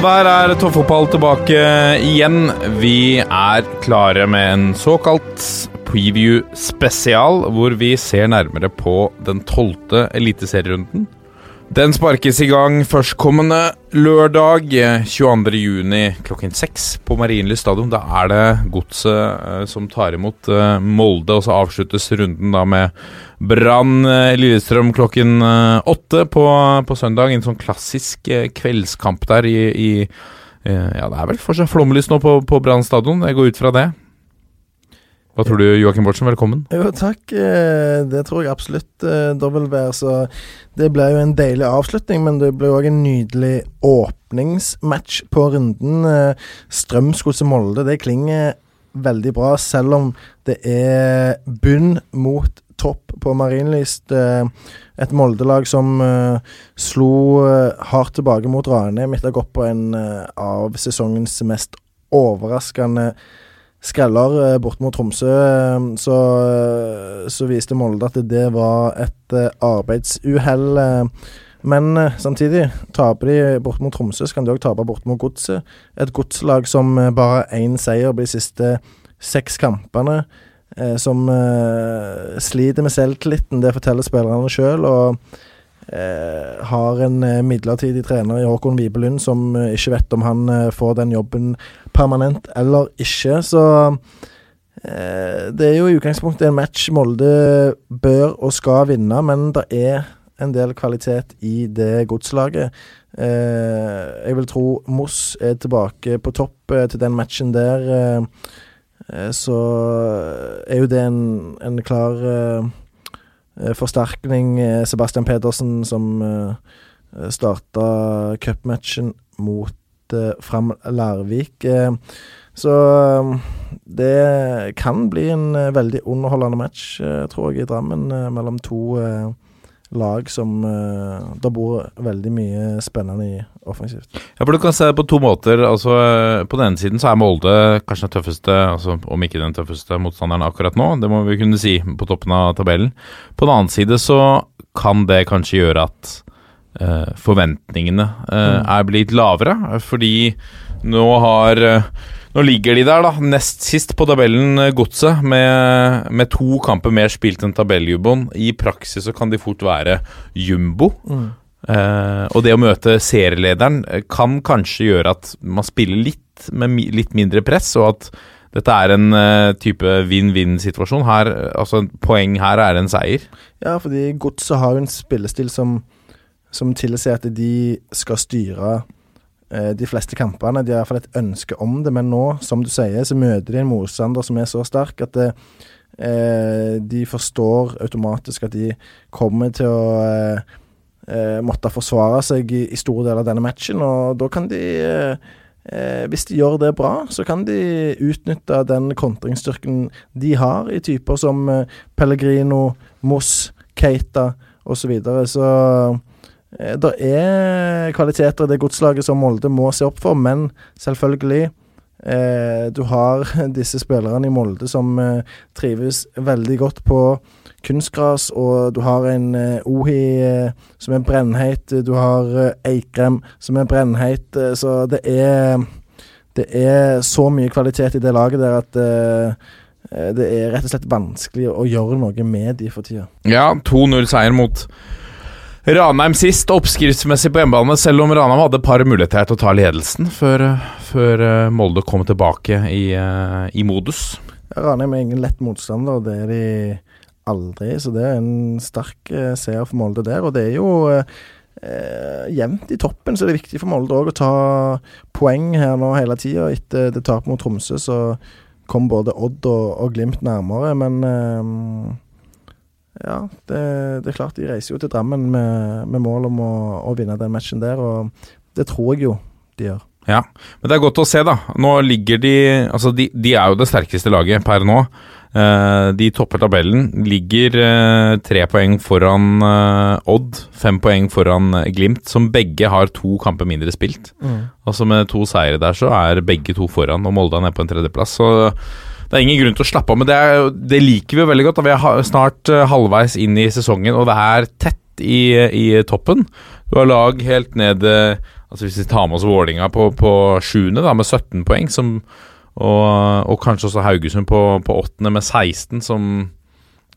Og der er toppfotball tilbake igjen. Vi er klare med en såkalt preview spesial, hvor vi ser nærmere på den tolvte eliteserierunden. Den sparkes i gang førstkommende lørdag, eh, 22. juni klokken 6 på Marienlyst stadion. Da er det Godset eh, som tar imot eh, Molde, og så avsluttes runden da med Brann eh, Lillestrøm klokken eh, åtte på, på søndag. En sånn klassisk eh, kveldskamp der i, i eh, Ja, det er vel fortsatt flomlys nå på, på Brann stadion. Jeg går ut fra det. Hva tror du, Joakim Bortsen? Velkommen. Jo, takk. eh, Det tror jeg absolutt eh, det. Så det ble jo en deilig avslutning, men det ble òg en nydelig åpningsmatch på runden. Eh, Strømsgodset Molde, det klinger veldig bra, selv om det er bunn mot topp på Marienlyst. Et Molde-lag som uh, slo hardt tilbake mot Ranheim etter å ha gått på en uh, av sesongens mest overraskende skreller eh, bort mot Tromsø, eh, så, eh, så viste Molde at det var et arbeidsuhell. Men samtidig, taper de bort mot Tromsø, så kan de òg tape bort mot Godset. Et godslag som bare én seier på de siste seks kampene. Som sliter med selvtilliten, det forteller spillerne sjøl. Og har en eh, midlertidig trener i Håkon Vibelund som eh, ikke vet om han eh, får den jobben permanent eller ikke. Så eh, det er jo i utgangspunktet en match Molde bør og skal vinne, men det er en del kvalitet i det godslaget. Eh, jeg vil tro Moss er tilbake på topp eh, til den matchen der. Eh, eh, så er jo det en, en klar eh, eh, forsterkning. Eh, Sebastian Pedersen som eh, starta cupmatchen mot eh, Fram Larvik. Eh, så eh, det kan bli en eh, veldig underholdende match, eh, tror jeg, i Drammen, eh, mellom to eh, lag som uh, Det bor veldig mye spennende i offensivt. Ja, for Du kan se det på to måter. Altså, eh, På den ene siden så er Molde kanskje den tøffeste, altså, om ikke den tøffeste motstanderen akkurat nå. Det må vi kunne si på toppen av tabellen. På den annen side så kan det kanskje gjøre at uh, forventningene uh, Mm. er blitt lavere. Fordi nå har eh, Nå ligger de der, da, nest sist på tabellen, eh, Godset, med, med to kamper mer spilt enn tabelljumboen. I praksis så kan de fort være jumbo. Eh, og det å møte serielederen eh, kan kanskje gjøre at man spiller litt med mi litt mindre press, og at dette er en uh, type vinn-vinn-situasjon. Her, altså Poeng her er en seier. Ja, fordi Godset har en spillestil som, som tilsier at de skal styre de fleste kampene. De har iallfall et ønske om det, men nå, som du sier, så møter de en motstander som er så sterk at det, eh, de forstår automatisk at de kommer til å eh, eh, måtte forsvare seg i, i store deler av denne matchen, og da kan de eh, Eh, hvis de gjør det bra, så kan de utnytte den kontringsstyrken de har, i typer som eh, Pellegrino, Moss, Keita osv. Så, videre. så eh, det er kvaliteter i det godslaget som Molde må se opp for, men selvfølgelig eh, Du har disse spillerne i Molde som eh, trives veldig godt på kunstgras, og du har en eh, Ohi eh, som er brennheit, du har eh, Eikrem som er brennheit, eh, så det er det er så mye kvalitet i det laget der at eh, eh, det er rett og slett vanskelig å gjøre noe med de for tida. Ja, 2-0-seier mot Ranheim sist, oppskriftsmessig på hjemmebane, selv om Ranheim hadde et par muligheter til å ta ledelsen før, eh, før eh, Molde kom tilbake i, eh, i modus. Ranheim er ingen lett motstander, det er de aldri, så det er en sterk seier for Molde der. Og det er jo eh, jevnt i toppen, så det er viktig for Molde òg å ta poeng her nå hele tida. Etter det tapet mot Tromsø, så kom både Odd og, og Glimt nærmere, men eh, ja, det, det er klart de reiser jo til Drammen med, med mål om å, å vinne den matchen der, og det tror jeg jo de gjør. Ja, men det er godt å se, da. Nå ligger de Altså, de, de er jo det sterkeste laget per nå. Eh, de topper tabellen. Ligger eh, tre poeng foran eh, Odd, fem poeng foran eh, Glimt, som begge har to kamper mindre spilt. Altså Med to seire der, så er begge to foran, og Molde er nede på en tredjeplass. Så det er ingen grunn til å slappe av. Men det, er, det liker vi jo veldig godt. Da. Vi er snart eh, halvveis inn i sesongen, og det er tett i, i toppen. Du har lag helt ned eh, Altså Hvis vi tar med oss Vålinga på, på sjuende, med 17 poeng, som, og, og kanskje også Haugesund på, på åttende med 16, som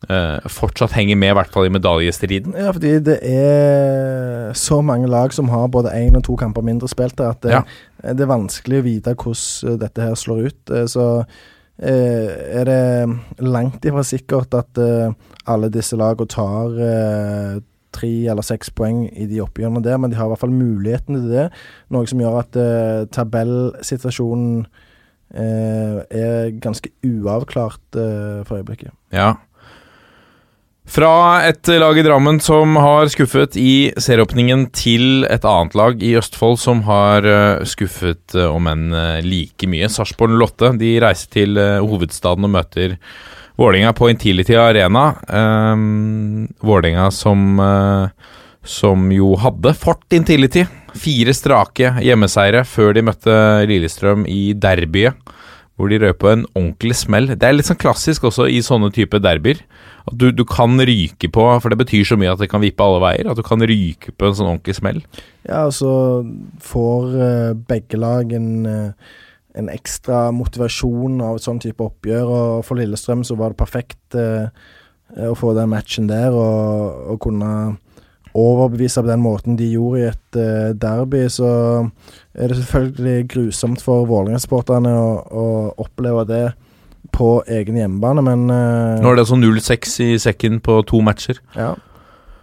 Uh, fortsatt henger med, i hvert fall i medaljestriden. Ja, fordi det er så mange lag som har både én og to kamper mindre spilt at det, Ja. det er vanskelig å vite hvordan dette her slår ut. Så er det langt ifra sikkert at eh, alle disse lagene tar eh, tre eller seks poeng i de oppgjørene der, men de har i hvert fall muligheten til det. Noe som gjør at eh, tabellsituasjonen eh, er ganske uavklart eh, for øyeblikket. Ja. Fra et lag i Drammen som har skuffet i serieåpningen, til et annet lag i Østfold som har eh, skuffet, eh, om enn eh, like mye. Sarpsborg Lotte de reiser til hovedstaden og møter Vålerenga på Intility Arena. Um, Vålerenga som, som jo hadde Fort Intility. Fire strake hjemmeseiere før de møtte Lillestrøm i derbyet hvor de rød på en ordentlig smell. Det er litt sånn klassisk også i sånne type derbyer. At du, du kan ryke på, for det betyr så mye at det kan vippe alle veier. At du kan ryke på en sånn ordentlig smell. Ja, og så får eh, begge lag en, eh, en ekstra motivasjon av et sånn type oppgjør. Og for Lillestrøm så var det perfekt eh, å få den matchen der og, og kunne overbevise på den måten de gjorde i et eh, derby. Så er det selvfølgelig grusomt for Vålerenga-sporterne å, å oppleve det på egen hjemmebane, men uh, Nå er det altså 0-6 i sekken på to matcher. ja.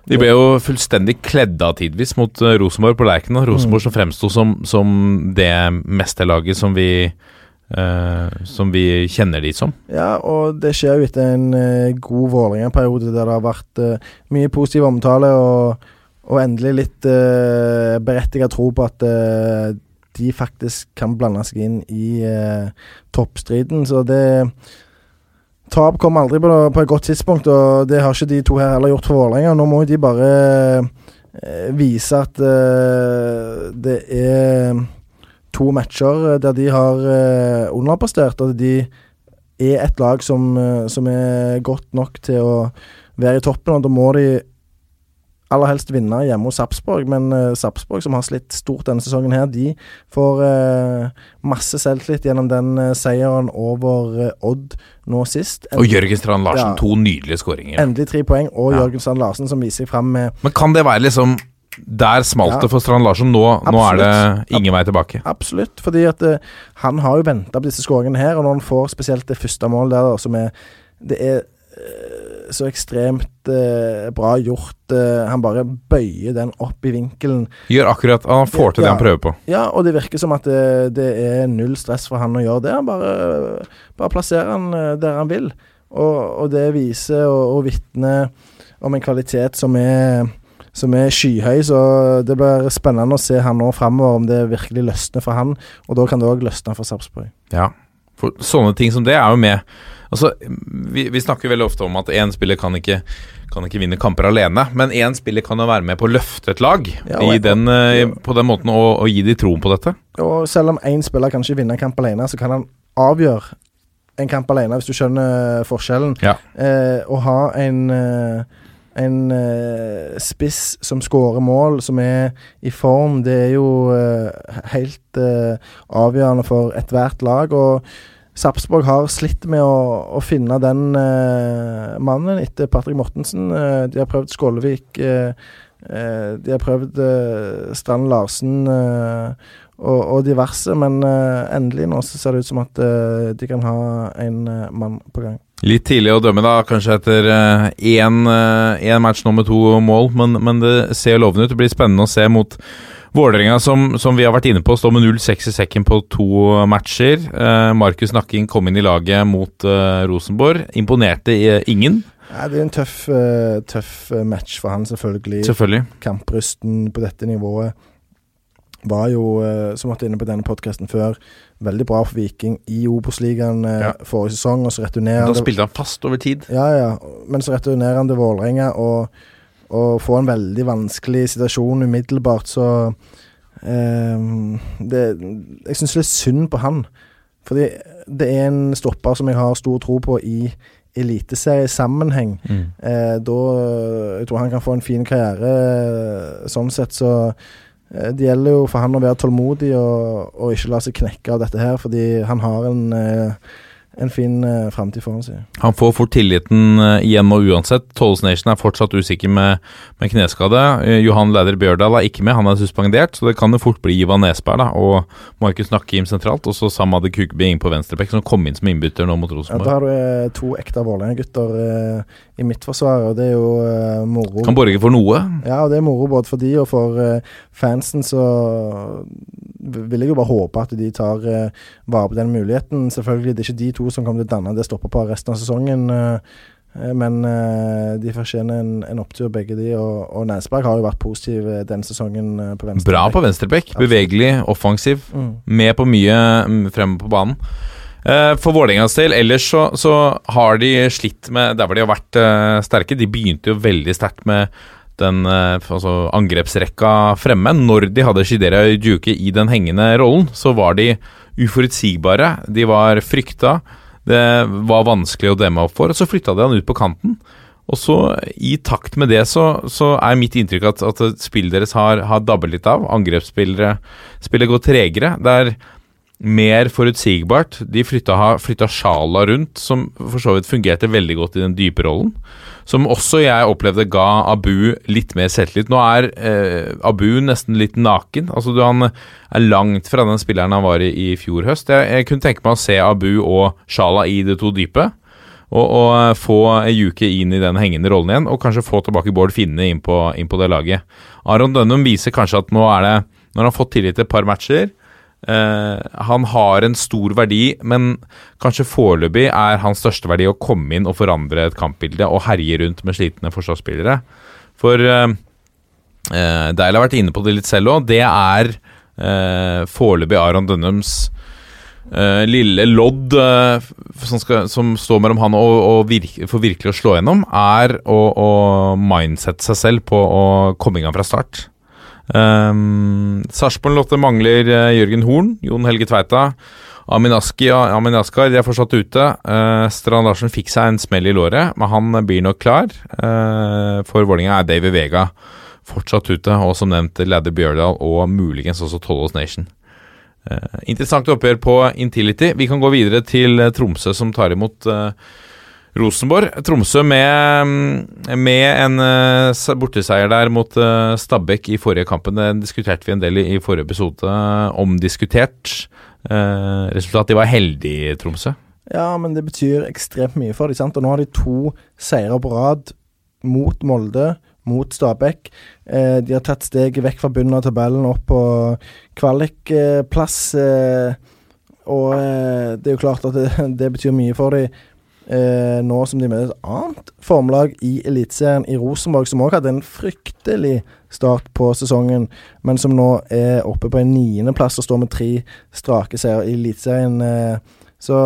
De ble jo fullstendig kledd av tidvis mot eh, Rosenborg på Lerkendal. Rosenborg som fremsto som, som det mesterlaget som vi uh, Som vi kjenner de som. Ja, og det skjer jo etter en god Vålerenga-periode der det har vært mye positiv omtale og, og endelig litt uh, berettiget tro på at de faktisk kan blande seg inn i eh, toppstriden. Så det Tap kom aldri på, på et godt tidspunkt, og det har ikke de to her heller gjort for Vålerenga. Nå må de bare eh, vise at eh, det er to matcher der de har eh, underprestert, At de er et lag som, eh, som er godt nok til å være i toppen, og da må de aller helst vinne hjemme hos Sarpsborg, men uh, Sarpsborg, som har slitt stort denne sesongen her, de får uh, masse selvtillit gjennom den uh, seieren over Odd nå sist. Og Jørgen Strand Larsen, Ja. to nydelige skåringer. Endelig tre poeng, og Ja. Jørgen Strand Larsen som viser seg fram med Men kan det være liksom Der smalt Ja. for Strand Larsen. Nå, nå er det ingen vei tilbake. Absolutt, fordi at uh, han har jo venta på disse skåringene her, og når han får spesielt det første målet der, som er Det er så ekstremt eh, bra gjort. eh, han bare bøyer den opp i vinkelen. Gjør akkurat Han får til det han prøver på. Ja, og det virker som at det, det er null stress for han å gjøre det. Han bare, bare plasserer han eh, der han vil. Og, og det viser og, og vitner om en kvalitet som er som er skyhøy, så det blir spennende å se han nå framover, om det virkelig løsner for han. Og da kan det òg løsne for Sarpsborg. Ja, for sånne ting som det er jo med Altså, vi, vi snakker veldig ofte om at én spiller kan ikke, kan ikke vinne kamper alene, men én spiller kan jo være med på å løfte et lag Ja, i den, eh, på den måten og, og gi de troen på dette. Og selv om én spiller kan ikke vinne en kamp alene, så kan han avgjøre en kamp alene, hvis du skjønner forskjellen. Ja. Eh, å ha en eh, en eh, spiss som skårer mål, som er i form, det er jo eh, helt eh, avgjørende for ethvert lag. Og Sarpsborg har slitt med å, å finne den eh, mannen etter Patrick Mortensen. Eh, de har prøvd Skålevik. eh, eh, de har prøvd eh, Strand Larsen eh, og, og diverse, men endelig nå så ser det ut som at de kan ha en mann på gang. Litt tidlig å dømme, da, kanskje etter én match nå med to mål, men, men det ser lovende ut. Det blir spennende å se mot, Vålerenga, som, som vi har vært inne på, står med 0-6 i sekken på to matcher. Eh, Markus Nakking kom inn i laget mot eh, Rosenborg. Imponerte eh, ingen, Ja, det er en tøff, eh, tøff eh, match for han, selvfølgelig. selvfølgelig. Kamprysten på dette nivået var jo, eh, som vi var inne på denne podkasten før, veldig bra for Viking i Obos-ligaen Ja. forrige sesong, og så returnerer Da spilte han fast over tid. Ja, ja. Men så returnerer han til Vålerenga og, og få en veldig vanskelig situasjon umiddelbart, så ehm, det, Jeg syns det er synd på han. Fordi det er en stopper som jeg har stor tro på i eliteseriesammenheng. Eh, da Jeg tror han kan få en fin karriere eh, sånn sett, så eh, det gjelder jo for han å være tålmodig og, og ikke la seg knekke av dette her, fordi han har en, eh, en fin uh, framtid foran seg. Han får fort tilliten uh, igjen nå uansett. Tolles Nation er fortsatt usikker med, med kneskade. Uh, Johan Læder Bjørdal er ikke med, han er suspendert. Så det kan jo fort bli Ivan Nesberg da, og Markus Nakkim sentralt. Og så Samad Kukby inn på venstreback, som kom inn som innbytter nå mot Ja, da har du eh, to ekte Vålerenga-gutter i i forsvar, og det er jo eh, moro. Kan borge for noe. Ja, og det er moro både for de og for eh, fansen, så vil jeg jo bare håpe at de tar eh, vare på den muligheten. Selvfølgelig, det er ikke de to som kommer til å danne det stopperparet resten av sesongen. eh, eh, men eh, de fortjener en, en opptur, begge de. Og, og Næsberg har jo vært positiv den denne sesongen eh, på venstre. Bra på venstrebekk. Bevegelig, offensiv. Mm. Med på mye mm, fremme på banen. Eh, For Vålerengas del ellers så, så har de slitt med der hvor de har vært eh, sterke. De begynte jo veldig sterkt med den eh, altså angrepsrekka fremme. Når de hadde Shidera Juke i den hengende rollen, så var de uforutsigbare. De var frykta. Det var vanskelig å demme opp for. Og så flytta de han ut på kanten. Og så, i takt med det, så, så er mitt inntrykk at, at spillet deres har, har dabbet litt av. Angrepsspillere spiller går tregere. Det er mer forutsigbart. De flytta, flytta Sjala rundt, som for så vidt fungerte veldig godt i den dype rollen. Som også jeg opplevde ga Abu litt mer selvtillit. Nå er eh, Abu nesten litt naken. Altså Han er langt fra den spilleren han var i i fjor høst. Jeg, jeg kunne tenke meg å se Abu og Sjala i det to dype. Og, og eh, få Juke inn i den hengende rollen igjen, og kanskje få tilbake Bård Finne inn på, inn på det laget. Aron Dønnum viser kanskje at nå er det Når han har fått tillit til et par matcher Han har en stor verdi, men kanskje foreløpig er hans største verdi å komme inn og forandre et kampbilde og herje rundt med slitne forsvarsspillere. For eh, eh, Deil har vært inne på det litt selv òg. Det er eh, foreløpig Aron Dunhams eh, lille lodd eh, som, skal, som står mellom han og, og virke, for virkelig å slå gjennom, er å, å mindsette seg selv på å komme i gang fra start. Um, Sarpsborg Lotte mangler eh, Jørgen Horn, Jon Helge Tveita. Amin, Aski, Amin Askar de er fortsatt ute. Uh, Strand Larsen fikk seg en smell i låret, men han blir nok klar. Uh, for Vålinga er Davy Vega fortsatt ute, og som nevnt Ladder Bjørdal og muligens også Tollås Nation. Uh, interessant oppgjør på Intility. Vi kan gå videre til Tromsø, som tar imot eh, Rosenborg. Tromsø med, med en eh, borteseier der mot eh, Stabæk i forrige kampen. Det diskuterte vi en del i, forrige episode. Omdiskutert. Eh, resultat. De var heldige, Tromsø. Ja, men det betyr ekstremt mye for dem. sant? Og nå har de to seire på rad mot Molde, mot Stabæk. De har tatt steget vekk fra bunnen av tabellen opp på kvalikplass. Og det er jo klart at det, det betyr mye for dem. Eh, nå som de møter et annet formlag i Eliteserien i Rosenborg, som òg hadde en fryktelig start på sesongen, men som nå er oppe på en niendeplass og står med tre strake seire i Eliteserien. Eh, så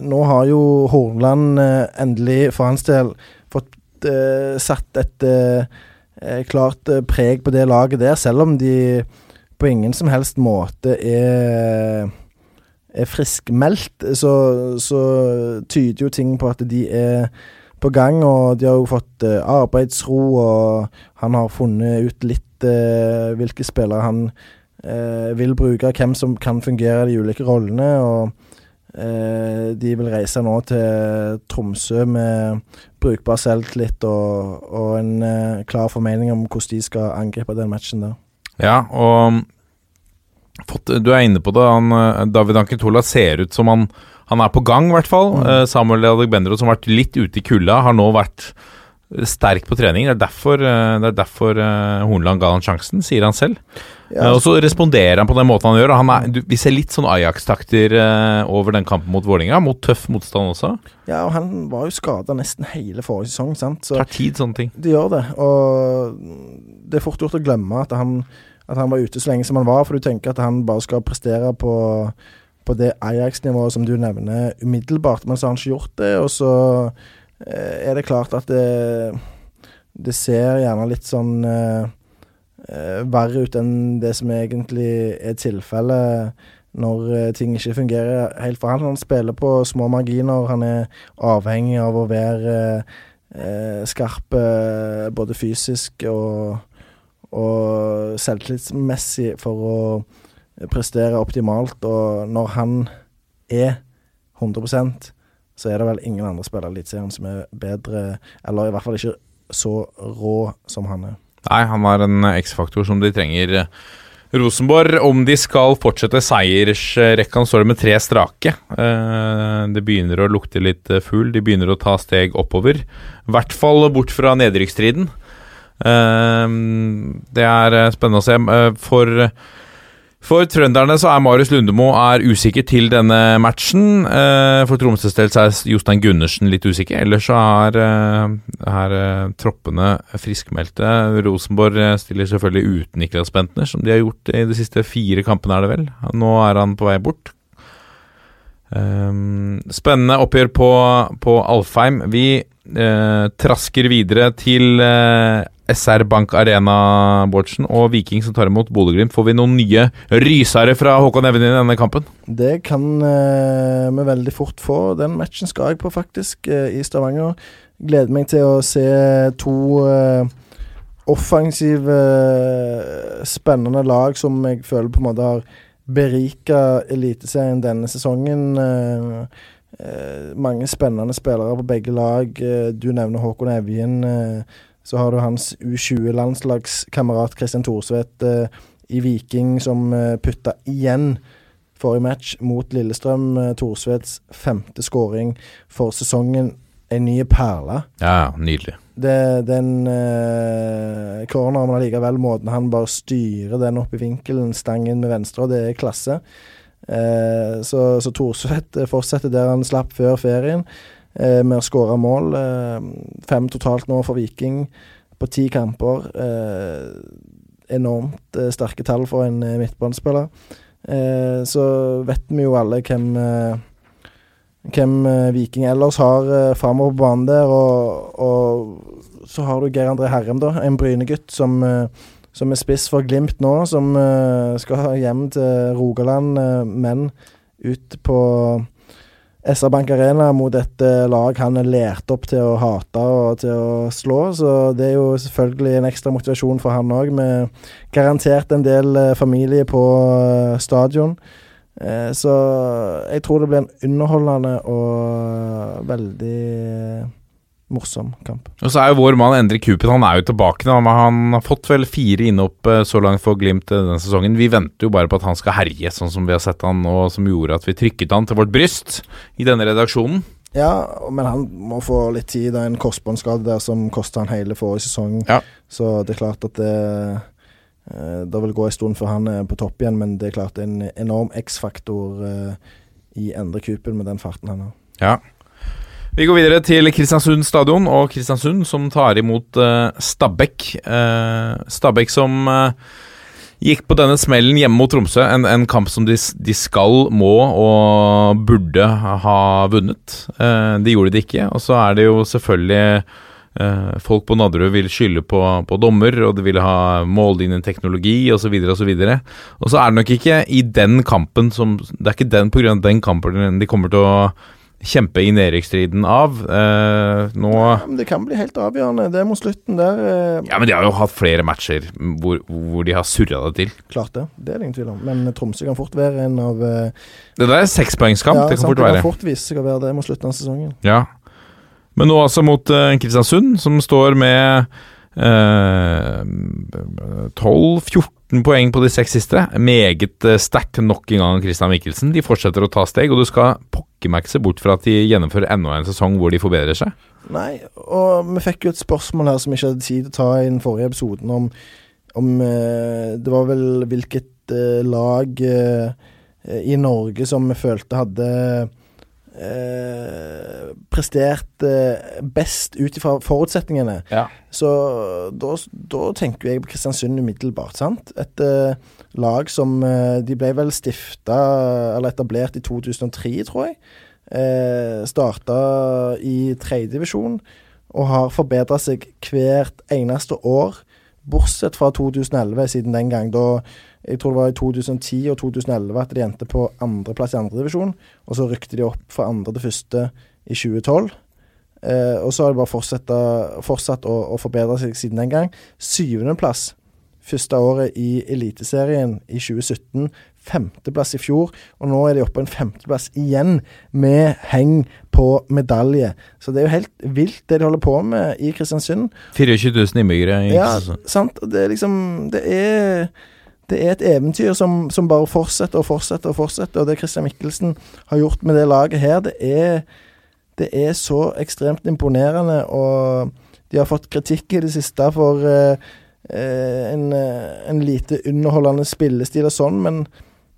nå har jo Hornland eh, endelig for hans del fått eh, satt et eh, eh, klart preg på det laget der, selv om de på ingen som helst måte er er friskmeldt, så, så tyder jo ting på at de er på gang, og de har jo fått eh, arbeidsro, og han har funnet ut litt eh, hvilke spillere han eh, vil bruke, hvem som kan fungere i de ulike rollene, og eh, de vil reise nå til Tromsø med brukbar selvtillit og, og en eh, klar formening om hvordan de skal angripe den matchen der. Ja, og fått, du er inne på det. Han, eh, David Ankentola ser ut som han, han er på gang, i hvert fall. Mm. Eh, Samuel Adegbenro, som har vært litt ute i kulda, har nå vært sterk på trening. Det er derfor, eh, det er derfor eh, Hornland ga han sjansen, sier han selv. Ja, Eh, og så responderer han på den måten han gjør. Han er, vi ser litt sånn Ajax-takter eh, over den kampen mot Vålinga mot tøff motstand også. ja, og han var jo skada nesten hele forrige sesong, sant. Så Tar tid, sånne ting. det gjør det. Og det er fort gjort å glemme at han, at han var ute så lenge som han var, for du tenker at han bare skal prestere på, på det Ajax-nivået som du nevner, umiddelbart. Men så har han ikke gjort det, og så eh, er det klart at det, det ser gjerne litt sånn eh, eh, verre ut enn det som egentlig er tilfellet når ting ikke fungerer helt for han. Han spiller på små marginer. Han er avhengig av å være eh, skarp både fysisk og, og selvtillitsmessig for å prestere optimalt. Og når han er 100% så er det vel ingen andre spillere i Eliteserien som er bedre, eller i hvert fall ikke så rå som han er. Nei, han er en X-faktor som de trenger. Rosenborg, om de skal fortsette seiersrekka, står det med tre strake. Eh, Det begynner å lukte litt eh, fugl. De begynner å ta steg oppover. I hvert fall bort fra nedrykksstriden. Eh, Det er eh, spennende å se. Eh, For for trønderne så er Marius Lundemo er usikker til denne matchen. Eh, for Tromsøs del er Jostein Gundersen litt usikker. Ellers så er, er troppene friskmeldte. Rosenborg stiller selvfølgelig uten Niklas Bentner, som de har gjort i de siste fire kampene, er det vel. Nå er han på vei bort. Um, spennende oppgjør på, på Alfheim. Vi trasker videre til SR Bank Arena, Bårdsen, og Viking som tar imot Bodø-Glimt. Får vi noen nye rysere fra Håkon Evjen i denne kampen? Det kan eh, vi veldig fort få. Den matchen skal jeg på, faktisk, eh, i Stavanger. Gleder meg til å se to eh, offensive, eh, spennende lag som jeg føler på en måte har berika Eliteserien denne sesongen. Eh, eh, mange spennende spillere på begge lag. Du nevner Håkon Evjen. Eh, så har du hans U20-landslagskamerat Christian Thorsvedt eh, i Viking, som eh, putta igjen forrige match mot Lillestrøm. Eh, Thorsvedts femte skåring for sesongen. En ny perle. Ja, nydelig. Det, den eh, corneren, men allikevel måten han bare styrer den opp i vinkelen, stangen med venstre, og det er klasse. Eh, så, så Thorsvedt fortsetter der han slapp før ferien, med å skåre mål. Eh, fem totalt nå for Viking på ti kamper. Eh, enormt eh, sterke tall for en eh, midtbanespiller. Eh, så vet vi jo alle hvem eh, hvem eh, Viking ellers har eh, framover på banen der. Og, og så har du Geir André Herrem, da. En Bryne-gutt som, eh, som er spiss for Glimt nå. Som eh, skal hjem til Rogaland, eh, men ut på SR Bank Arena mot et eh, lag han er lært opp til å hate og til å slå. Så det er jo selvfølgelig en ekstra motivasjon for han òg, med garantert en del eh, familie på eh, stadion. Så jeg tror det blir en underholdende og veldig morsom kamp. Og så er jo vår mann Endre Cupid Han er jo tilbake men Han har fått vel fire innhopp eh, så langt for Glimt eh, denne sesongen. Vi venter jo bare på at han skal herje, sånn som vi har sett han, nå, som gjorde at vi trykket han til vårt bryst i denne redaksjonen. Ja, men han må få litt tid. Det er en korsbåndskade der som kosta han hele forrige sesong. Ja. Så det er klart at det eh, Det vil gå en stund før han er på topp igjen, men det er klart det er en enorm X-faktor i Endre Kupen med den farten han har. Ja. Vi går videre til Kristiansund stadion og Kristiansund som tar imot uh, Stabæk. Uh, Stabæk som uh, gikk på denne smellen hjemme mot Tromsø. En, en kamp som de, de skal, må og burde ha vunnet. de gjorde det ikke. Og så er det jo selvfølgelig Folk på Nadderud vil skylde på, på dommer, og de vil ha mållinjen teknologi osv. videre Og så er det nok ikke i den kampen som Det er ikke den pga. den kampen de kommer til å kjempe i nedrykksstriden av. Eh, nå Ja, men det kan bli helt avgjørende. Det er mot slutten der. Eh, Ja, men de har jo hatt flere matcher hvor, hvor de har surra det til. Klart det. Det er det ingen tvil om. Men Tromsø kan fort være en av eh, Det der er sekspoengskamp, det kan sant, fort det kan fort vise seg å være det mot slutten av sesongen. Ja. Men nå altså mot eh, Kristiansund, som står med eh, 12-14 poeng på de seks siste. Meget eh, sterkt nok en gang Christian Mikkelsen. De fortsetter å ta steg, og du skal pokker ikke se bort fra at de gjennomfører enda en sesong hvor de forbedrer seg. Nei, og vi fikk jo et spørsmål her som vi ikke hadde tid til å ta i den forrige episoden, om, om eh, Det var vel hvilket eh, lag eh, i Norge som vi følte hadde eh, prestert eh, best ut ifra forutsetningene. Ja. Så da, da tenker jeg på Kristiansund umiddelbart. sant? Et eh, lag som eh, De ble vel stifta eller etablert i 2003, tror jeg. Eh, starta i tredjedivisjon og har forbedra seg hvert eneste år. Bortsett fra 2011, siden den gang. Da jeg tror det var i 2010 og 2011 at de endte på andreplass i andredivisjon. Og så rykte de opp fra andre til første i 2012. Eh, og så har de bare fortsatt, fortsatt å, å forbedre seg siden den gang. Syvendeplass første året i Eliteserien i 2017. Femteplass i fjor, og nå er de oppe på en femteplass igjen, med heng på medalje. Så det er jo helt vilt det de holder på med i Kristiansund. 24 000 innbyggere. i Ja, sant. Det er liksom Det er det er et eventyr som, som bare fortsetter og fortsetter og fortsetter. Og det Christian Mikkelsen har gjort med det laget her, det er, det er så ekstremt imponerende. Og de har fått kritikk i det siste for eh, en, eh, en lite underholdende spillestil og sånn, men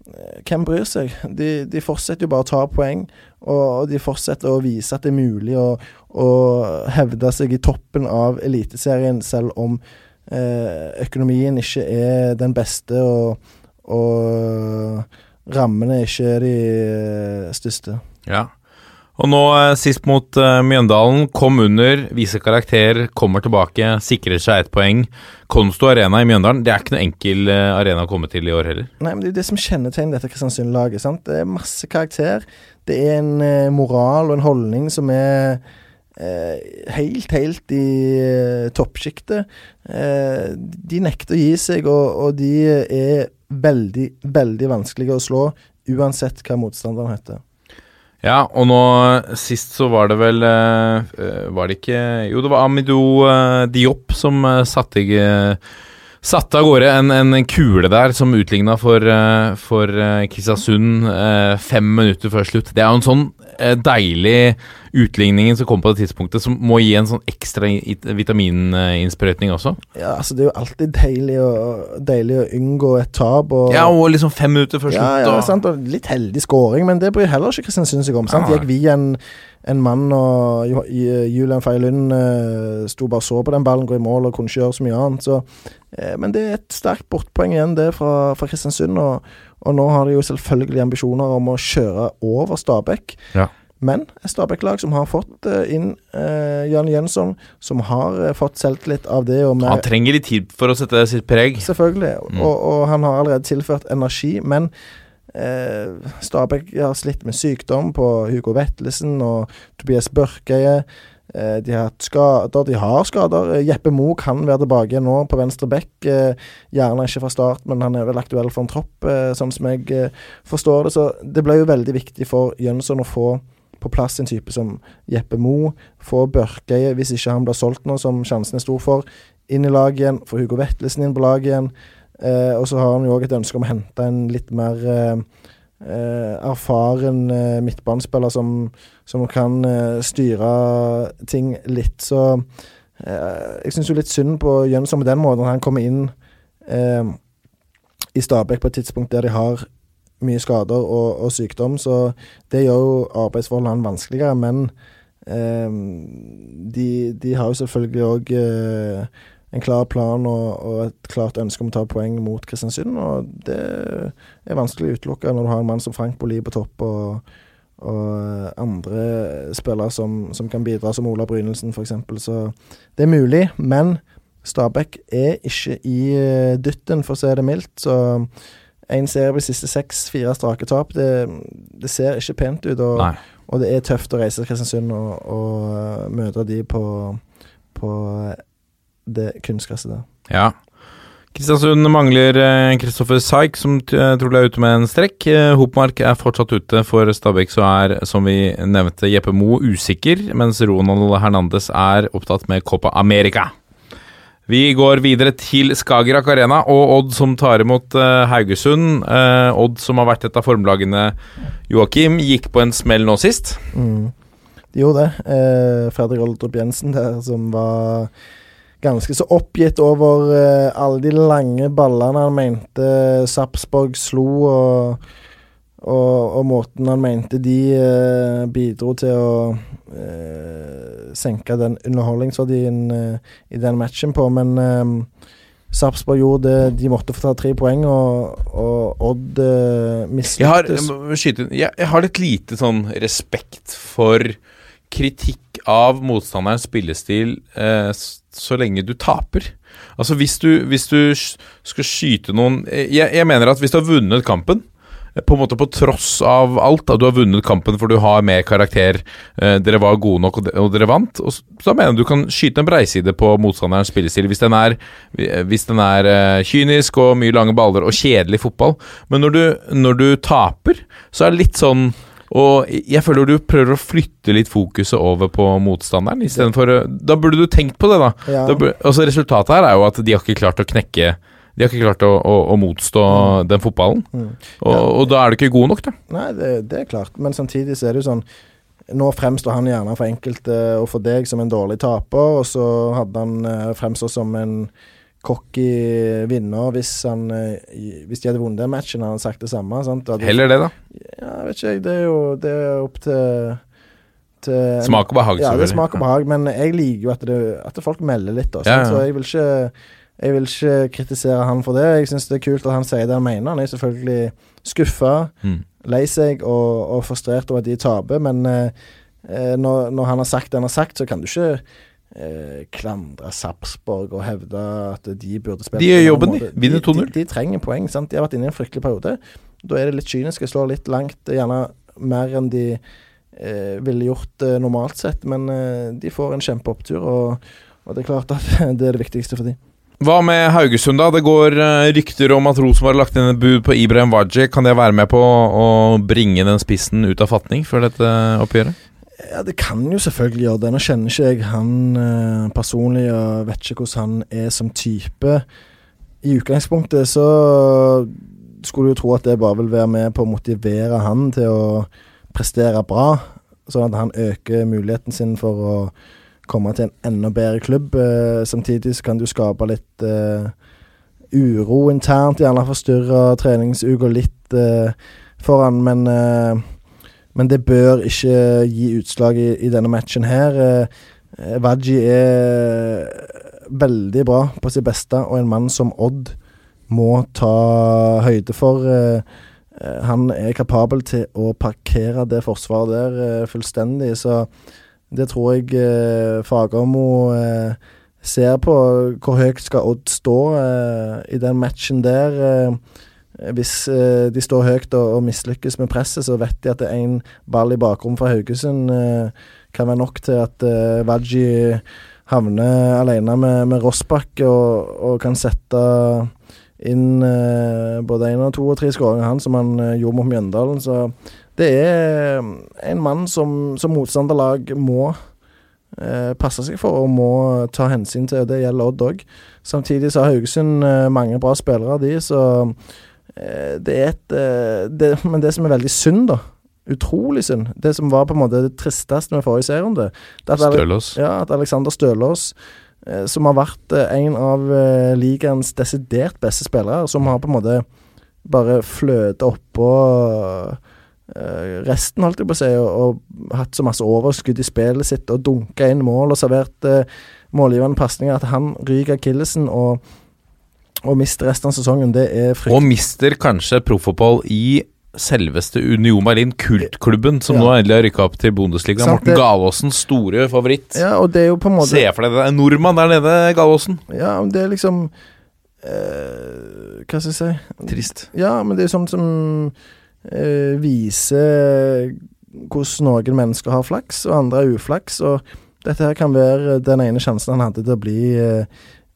eh, hvem bryr seg? De, de fortsetter jo bare å ta poeng, og, de fortsetter å vise at det er mulig å, å hevde seg i toppen av Eliteserien, selv om eh, økonomien ikke er den beste, og, og rammene ikke er de eh, største. Ja. Og nå eh, sist mot uh, Mjøndalen. Kom under, viser karakter, kommer tilbake, sikrer seg ett poeng. Konsto Arena i Mjøndalen, det er ikke noe enkel uh, arena å komme til i år heller. Nei, men Det er jo det som kjennetegner dette Kristiansund-laget. Det er masse karakter. Det er en uh, moral og en holdning som er helt, helt i toppsjiktet. De nekter å gi seg, og, og de er veldig, veldig vanskelige å slå, uansett hva motstanderen heter. Ja, og nå sist så var det vel eh, eh, Var det ikke Jo, det var Amidou eh, Diop som satte i Satte av gårde en, en kule der som utligna for, eh, for eh, Kristiansund eh, fem minutter før slutt. Det er jo en sånn deilig utligningen som kom på det tidspunktet, som må gi en sånn ekstra vitamininnsprøytning også. Ja, altså Det er jo alltid deilig å, deilig å unngå et tap. Og, Ja, og liksom fem minutter før slutt. Ja, ja, og- sant, og litt heldig scoring, men det bryr heller ikke Kristiansund seg om. Sant? Gikk vi en, en mann, og Julian Feilund Lund eh, sto bare så på den ballen gå i mål og kunne ikke gjøre så mye annet. Så, eh, men det er et sterkt bortpoeng igjen, det, fra, fra Kristiansund. Og, og nå har de jo selvfølgelig ambisjoner om å kjøre over Stabæk. Ja. Men et Stabæk-lag som har fått eh, inn eh, Jan Jønsson, som har eh, fått selvtillit av det mer Han trenger litt tid for å sette sitt preg. Selvfølgelig. Mm. Og, og han har allerede tilført energi, men eh, Stabæk har slitt med sykdom på Hugo Vetlesen og Tobias Børkeie. Eh, de har hatt skader. De har skader. Eh, Jeppe Mo kan være tilbake nå på venstre bekk. Eh, gjerne ikke fra start, men han er vel aktuell for en tropp, eh, sånn som jeg eh, forstår det. Så det ble jo veldig viktig for Jønsson å få på plass en type som Jeppe Mo. Få Børkeie, hvis ikke han blir solgt nå, som sjansen er stor for, inn i laget igjen. Få Hugo Vetlesen inn på laget igjen. Eh, og så har han jo òg et ønske om å hente en litt mer eh, eh, erfaren midtbanespiller som, som kan styre ting litt. Så jeg syns jo litt synd på Jønsson på den måten. Han kommer inn eh, i Stabæk på et tidspunkt der de har mye skader og, og sykdom, så det gjør jo arbeidsforholdene vanskeligere. Men eh, de, de har jo selvfølgelig òg en klar plan og, og et klart ønske om å ta poeng mot Kristiansund. Og det er vanskelig å utelukke når du har en mann som Frank Bolli på topp og, og andre spillere som, som kan bidra, som Ola Brynildsen f.eks. Så det er mulig, men Stabæk er ikke i eh, dytten, for å si det mildt. Så én serie på de siste seks, fire strake tap, det, det ser ikke pent ut. Og, og det er tøft å reise til Kristiansund og, og eh, møte de på, på det kunstgresset der. Ja. Kristiansund mangler eh, Kristoffer Saik, som eh, trolig er ute med en strekk. Eh, Hopmark er fortsatt ute. For Stabæk så er, som vi nevnte, Jeppe Mo usikker, mens Ronald Hernandez er opptatt med Copa America. Vi går videre til Skagerrak Arena og Odd som tar imot eh, Haugesund. Eh, Odd som har vært et av formlagene, Joakim, gikk på en smell nå sist. Mm. De gjorde det. Eh, Fredrik Oldrup Jensen der, som var ganske så oppgitt over uh, alle de lange ballene han mente Sarpsborg slo, og, og, og måten han mente de uh, bidro til å uh, senke den underholdningsverdien eh, i den matchen på. Men eh, Sarpsborg gjorde det de måtte få ta tre poeng, og, og Odd eh, har, mislyktes. jeg jeg, jeg har litt lite sånn respekt for kritikk av motstanderens spillestil eh, så lenge du taper. Altså hvis du, hvis du skal skyte noen eh, jeg, jeg mener at hvis du har vunnet kampen eh, på en måte på tross av alt, at du har vunnet kampen for du har mer karakter, eh, dere var gode nok og, og dere vant, og så, så mener jeg du kan skyte en breiside på motstanderens spillestil hvis den er, hvis den er eh, kynisk og mye lange baller og kjedelig fotball. Men når du, når du taper, så er det litt sånn og jeg føler du prøver å flytte litt fokuset over på motstanderen istedenfor Da burde du tenkt på det, da. Ja. da altså Resultatet her er jo at de har ikke klart å knekke De har ikke klart å, å, å motstå den fotballen. Mm. Og, og da er du ikke god nok, da. Nei, det, det er klart. Men samtidig så er det jo sånn Nå fremstår han gjerne for enkelte og for deg som en dårlig taper, og så hadde han eh, fremstått som en cocky vinner hvis, han, eh, hvis de hadde vunnet den matchen. Han hadde sagt det samme. Sant? Hadde- Heller det, da. Ja, vet ikke jeg. Det er jo det er opp til, til Smak og behag, Ja, det er selvfølgelig. smak og behag, men jeg liker jo at, det, at folk melder litt. også, Ja, ja. Så jeg vil, ikke, jeg vil ikke kritisere han for det. Jeg syns det er kult at han sier det han mener. Han er selvfølgelig skuffa, Mm. lei seg og, og frustrert over at de taper, men eh, eh, når, når han har sagt det han har sagt, så kan du ikke eh, klandre Sarpsborg og hevde at de burde spille De gjør jobben, de. Vinner 2-0. de, de trenger poeng. sant? De har vært inne i en fryktelig periode. Da er det litt kynisk å slå litt langt, gjerne mer enn de eh, ville gjort eh, normalt sett. Men eh, de får en kjempeopptur, og, og det er klart at det er det viktigste for dem. Hva med Haugesund, da? Det går eh, rykter om at Rosenborg har lagt inn et bud på Ibrahim Waji. Kan det være med på å bringe den spissen ut av fatning før dette oppgjøret? Ja, det kan jo selvfølgelig gjøre det. Nå kjenner ikke jeg han eh, personlig og vet ikke hvordan han er som type. I utgangspunktet så skulle du jo tro at det bare vil være med på å motivere han til å prestere bra, sånn at han øker muligheten sin for å komme til en enda bedre klubb. Eh, samtidig så kan du skape litt eh, uro internt, gjerne forstyrre treningsuka litt eh, for men eh, men det bør ikke gi utslag i, i denne matchen her. Eh, Vaji er veldig bra på sitt beste, og en mann som Odd må ta høyde for. Eh, eh, han er kapabel til å parkere det forsvaret der eh, fullstendig, så det tror jeg eh, Fagermo eh, ser på. Hvor høyt skal Odd stå eh, i den matchen der? Eh, hvis eh, de står høyt og, og mislykkes med presset, så vet de at en ball i bakrommet fra Haugesund eh, kan være nok til at eh, Waji havner alene med, med Rossbakk og, og kan sette inn eh, både én og to og tre skåringer, han som han eh, gjorde mot Mjøndalen. Så det er en mann som, som motstanderlag må eh, passe seg for og må ta hensyn til. Det gjelder Odd òg. Samtidig så har Haugesund eh, mange bra spillere, de, så eh, det er et eh, det, Men det som er veldig synd, da Utrolig synd. Det som var på en måte det tristeste med forrige serierunde. er Stølås. Ja, at Alexander Stølås, eh, som har vært eh, en av eh, ligaens desidert beste spillere, som har på en måte bare fløta oppå eh, resten, holdt jeg på å si, og, og hatt så masse overskudd i spillet sitt og dunka inn mål og servert eh, målgivende pasninger, at han ryker akillesen og, og mister resten av sesongen, det er frykt. Og mister kanskje proffopphold i selveste Union Berlin, kultklubben som Ja. nå endelig har rykka opp til Bundesliga. Sant, Morten det- store favoritt. Ja, og det er jo på en måte Se for deg det er en nordmann der nede, Galaasen. Ja, men det er liksom eh, Hva skal jeg si? Trist. Ja, men det er sånn som eh, viser hvordan noen mennesker har flaks, og andre har uflaks. Og dette her kan være den ene sjansen han hadde til å bli eh,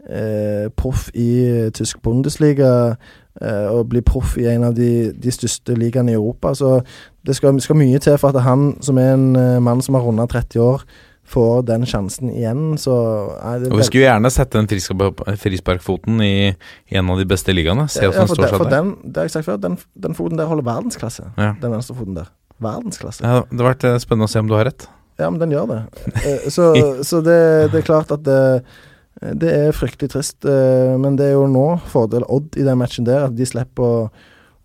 eh, proff i eh, tysk Bundesliga. eh, og bli proff i en av de, de største ligaene i Europa. Så det skal, skal mye til for at han, som er en eh, mann som har runda 30 år, får den sjansen igjen, så er det Vi skulle gjerne sette den frisparkfoten i, i en av de beste ligaene. Se Ja, hvordan for den står seg for der. den, det har jeg sagt før, den, den foten der holder verdensklasse. Ja. Den venstre foten der. Verdensklasse. Ja, det har vært eh, spennende å se om du har rett. Ja, men den gjør det. Så, så det, det er klart at det, det er fryktelig trist. eh, Men det er jo nå fordel Odd i den matchen der, at de slipper å,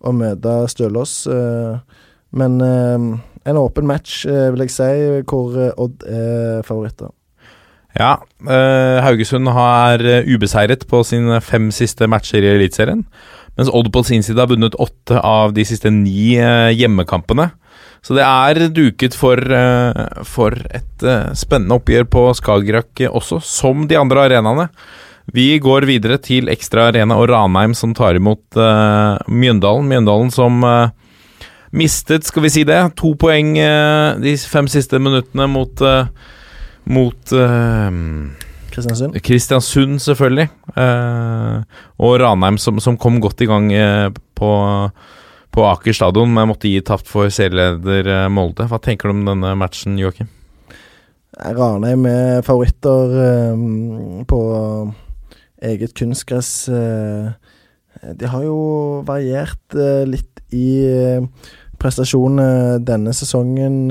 å møte Stølås. eh, Men eh, en åpen match, eh, vil jeg si, hvor eh, Odd er favoritter. Ja, eh, Haugesund har eh, ubeseiret på sine fem siste matcher i Eliteserien. Mens Odd på sin side har vunnet åtte av de siste ni eh, hjemmekampene. Så det er duket for, eh, for et eh, spennende oppgjør på Skagerrak også, som de andre arenaene. Vi går videre til Ekstra Arena og Ranheim som tar imot uh, Mjøndalen. Mjøndalen som uh, mistet, skal vi si det, to poeng uh, de fem siste minuttene mot mot Kristiansund. Kristiansund, selvfølgelig. Eh, og Ranheim, som, som kom godt i gang på, på Aker stadion, men måtte gi tapt for serieleder eh, Molde. Hva tenker du om denne matchen, Joakim? Ranheim er favoritter eh, på eget kunstgress. eh. de har jo variert eh, litt i prestasjonene denne sesongen,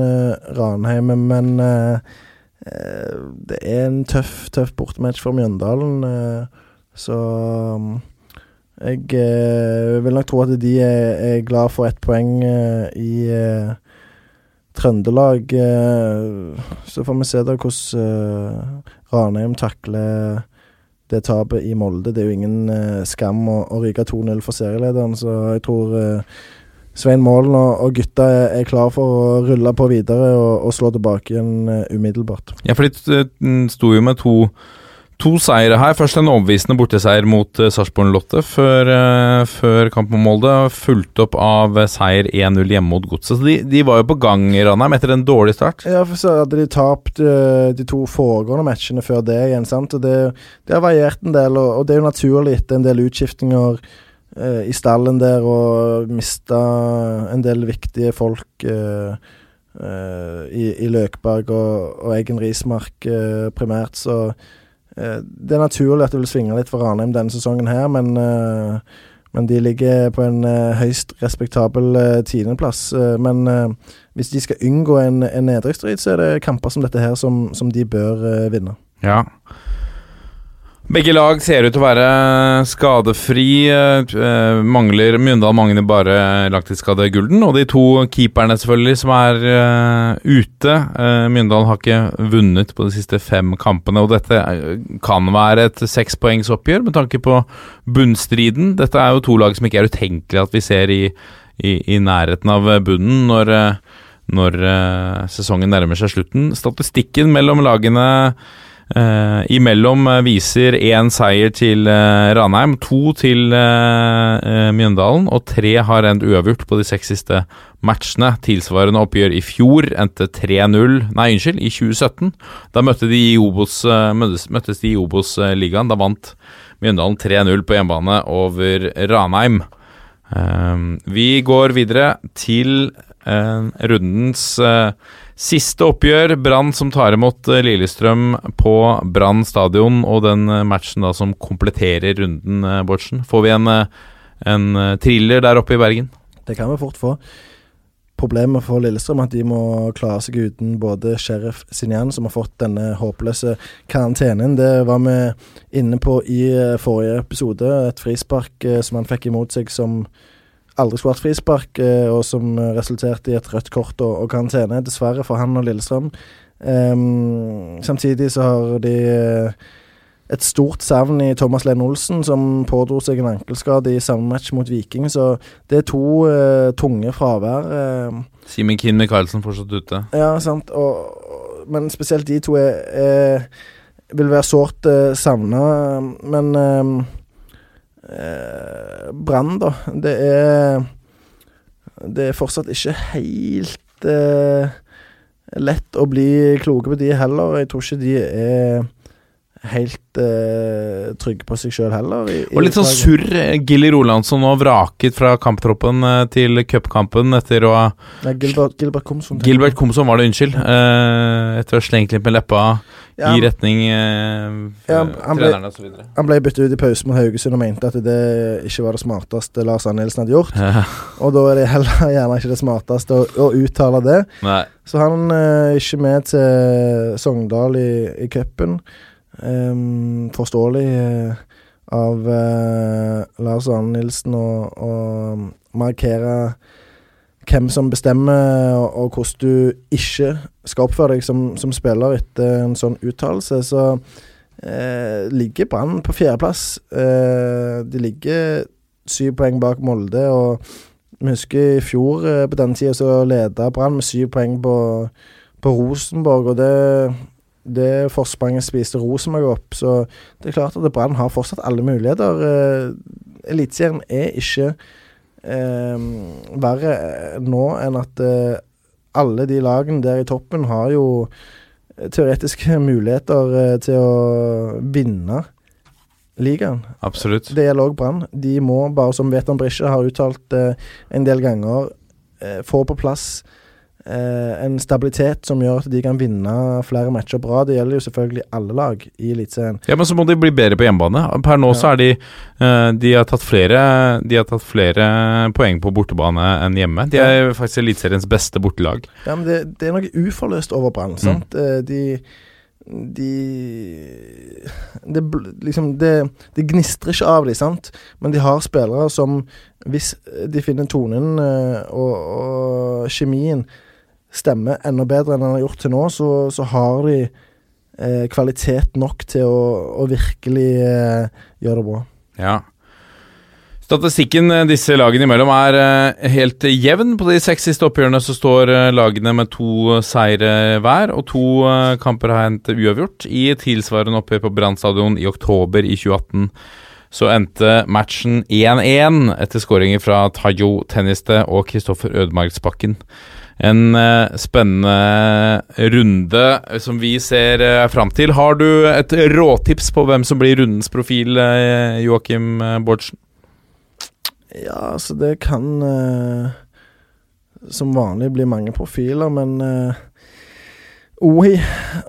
Ranheim, men det er en tøff, tøff bortematch for Mjøndalen. så jeg eh, vil nok tro at de er, er glad for ett poeng eh, i eh, Trøndelag. eh, så får vi se da hvordan eh, Ranheim takler det tapet i Molde. Det er jo ingen eh, skam å, å ryke 2-0 for serielederen, så jeg tror Svein Målen og, og gutta er, er klar for å rulle på videre og, og slå tilbake igjen umiddelbart. Ja, for de sto jo med to, to seire her. Først en overbevisende borteseier mot uh, Sarpsborg Lotte før, eh, før kamp mot Molde. Fulgt opp av eh, seier 1-0 hjemme mot Godset. Så de, de var jo på gang i Ranheim etter en dårlig start. Ja, for så hadde de tapt eh, de to foregående matchene før det igjen, sant. Og det, det har variert en del, og, og det er jo naturlig etter en del utskiftinger eh, i stallen der, og mista en del viktige folk eh, eh, i, i Løkberg og, og Eggen Rismark eh, primært, så eh, det er naturlig at det vil svinge litt for Ranheim denne sesongen her, men eh, men de ligger på en eh, høyst respektabel tiendeplass. Eh, men eh, hvis de skal unngå en, en nedrykksstrid, så er det kamper som dette her som, som de bør eh, vinne. Ja. Begge lag ser ut til å være skadefri. eh, eh, mangler Mjøndalen mangler bare langtidsskadegulden. Og de to keeperne selvfølgelig som er eh, ute. Mjøndalen har ikke vunnet på de siste fem kampene. Og dette eh, kan være et sekspoengsoppgjør med tanke på bunnstriden. Dette er jo to lag som ikke er utenkelig at vi ser i, i, i nærheten av bunnen når, eh, når eh, sesongen nærmer seg slutten. Statistikken mellom lagene Eh, imellom eh, viser én seier til uh, Ranheim, to til uh, Mjøndalen, og tre har endt uavgjort på de seks siste matchene. Tilsvarende oppgjør i fjor endte 3-0 Nei, unnskyld, i 2017. Da møtte de i Obos, møttes, møttes de i Obos-ligaen. Da vant Mjøndalen 3-0 på hjemmebane over Ranheim. Vi går videre til rundens eh, Siste oppgjør, Brann som tar imot eh, Lillestrøm på Brann stadion, og den eh, matchen da som kompletterer runden, eh, Bårdsen. Får vi en, en thriller der oppe i Bergen? Det kan vi fort få. Problemet for Lillestrøm er at de må klare seg uten både Sheriff Sinjan, som har fått denne håpløse karantenen. Det var vi inne på i forrige episode. Et frispark som han fikk imot seg som aldri skulle vært frispark, eh, og som eh, resulterte i et rødt kort og, og karantene, dessverre for han og Lillestrøm. Um, samtidig så har de eh, et stort savn i Thomas Lene Olsen, som pådro seg en ankelskade i samme match mot Viking. Så det er to uh, tunge fravær. Uh, Simen Kinn Michaelsen fortsatt ute. ja, sant. Og, men spesielt de to er, er, vil være sårt uh, savna. Men eh, eh, Brann, da. Det er Det er fortsatt ikke helt eh, lett å bli kloke på de heller. Jeg tror ikke de er helt eh, trygge på seg sjøl heller. I, Og litt sånn surr. eh, Gilly Rolandsson nå vraket fra kamptroppen eh, til cupkampen etter å ha ja, Gilbert, Gilbert Komson. Gilbert. Komsom var det, unnskyld. Eh, etter å ha slengt litt med leppa Ja, i retning eh, Ja, han trenerne osv. Han ble byttet ut i pause mot Haugesund og mente at det ikke var det smarteste Lars Annelsen hadde gjort. Og da er det heller gjerne ikke det smarteste å, å uttale det. Nei. Så han eh, er ikke med til Sogndal i, i cupen. Ehm, forståelig eh, av eh, Lars Arne Nilsen å markere hvem som bestemmer, og, og hvordan du ikke skal oppføre deg som, som spiller etter en sånn uttalelse. Så eh, ligger Brann på fjerdeplass. Eh, de ligger syv poeng bak Molde, og vi husker i fjor eh, på denne tida så leda Brann med syv poeng på, på Rosenborg, og det, det forspranget spiste Rosenborg opp. Så det er klart at Brann har fortsatt alle muligheter. Eh, Eliteserien er ikke eh, verre nå enn at eh, alle de lagene der i toppen har jo teoretiske muligheter eh, til å vinne ligaen. Absolutt. Det gjelder òg Brann. De må, bare som Veton Brisje har uttalt eh, en del ganger, eh, få på plass eh, en stabilitet som gjør at de kan vinne flere matcher bra. Det gjelder jo selvfølgelig alle lag i Eliteserien. Ja, men så må de bli bedre på hjemmebane. Per nå Ja. så er de eh, De har tatt flere De har tatt flere poeng på bortebane enn hjemme. De er faktisk Eliteseriens beste bortelag. Ja, men det, det er noe uforløst over Brann. sant? Eh, De de det, liksom, det, de gnistrer ikke av dem, sant? Men de har spillere som, hvis de finner tonen eh, og, og kjemien stemmer enda bedre enn den har gjort til nå, så, så har de eh, kvalitet nok til å, å virkelig eh, gjøre det bra. Ja. Statistikken eh, disse lagene imellom er eh, helt jevn. På de seks siste oppgjørene så står eh, lagene med to seire hver, og to kamper har hendt uavgjort. I tilsvarende oppgjør på Brann stadion i oktober i 2018 så endte matchen 1-1 etter skåringer fra Tayo Tenniste og Kristoffer Ødemarksbakken. En eh, spennende runde som vi ser uh, fram til. Har du et råtips på hvem som blir rundens profil, uh, Joakim eh, Bårdsen? Ja, altså det kan uh, som vanlig bli mange profiler, men uh, Ohi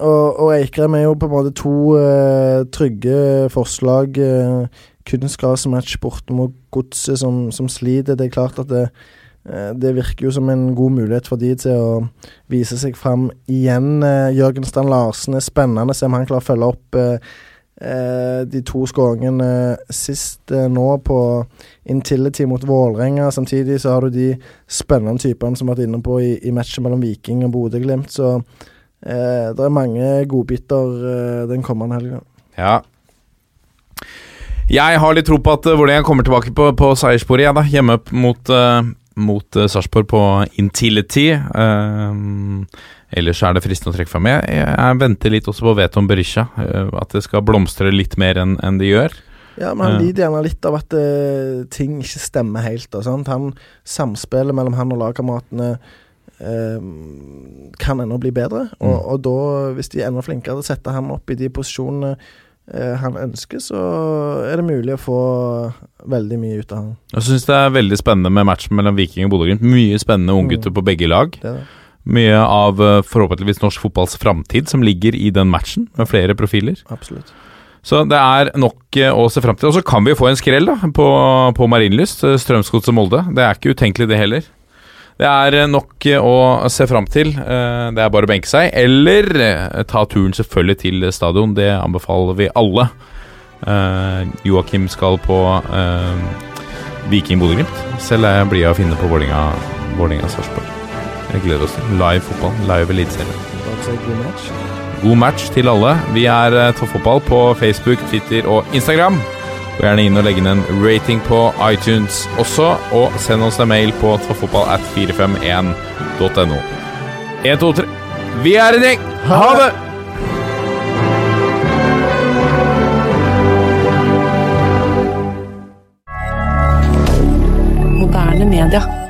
og, og Eikrem er jo på en måte to uh, trygge forslag. Uh, Kunstgrasmatch borte mot Godset som, som sliter. Det er klart at det, eh, det virker jo som en god mulighet for de til å vise seg fram igjen. Uh, Jørgen Strand Larsen er spennende, se om han klarer å følge opp eh, eh, de to skåringene sist eh, nå på Intility mot Vålerenga. Samtidig så har du de spennende typene som har vært inne på i, matchen mellom Viking og Bodø-Glimt. Så eh, det er mange godbiter eh, den kommende helga. Ja. Jeg har litt tro på at Vålerenga kommer tilbake på, på seierssporet igjen, da. Hjemme mot, uh, mot uh, Sarpsborg på Intility. Uh, ellers er det fristende å trekke fram. Jeg, jeg venter litt også på Veton Berisha. uh, at det skal blomstre litt mer enn en det gjør. Ja, men han lider gjerne litt av at ting ikke stemmer helt. Og sant? Han, samspillet mellom han og lagkameratene kan ennå bli bedre. Og, Mm. og da, hvis de er enda flinkere til å sette han opp i de posisjonene han ønsker, så er det mulig å få veldig mye ut av han. Jeg syns det er veldig spennende med matchen mellom Viking og Bodø-Glimt. Mye spennende unggutter Mm. på begge lag. Det det. Mye av uh, forhåpentligvis norsk fotballs framtid som ligger i den matchen, med flere profiler. Absolutt. Så det er nok eh, å se fram til. Og så kan vi jo få en skrell da på, på Marienlyst. eh, Strømsgodset Molde. Det er ikke utenkelig, det heller. Det er eh, nok eh, å se fram til. Eh, Det er bare å benke seg. Eller ta turen selvfølgelig til stadion. Det anbefaler vi alle. Joakim skal på Viking Bodø-Glimt. Selv er jeg blid av å finne på Vålinga-Sarpsborg. Jeg gleder oss til live fotball. Live eliteserie. God match. God match til alle. Vi er toff Toppfotball på Facebook, Twitter og Instagram. Gå gjerne inn og legge inn en rating på iTunes også, og send oss en mail på toppfotball at 451.no. 1, 2, 3. Vi er en gjeng! Ha det! Moderne media.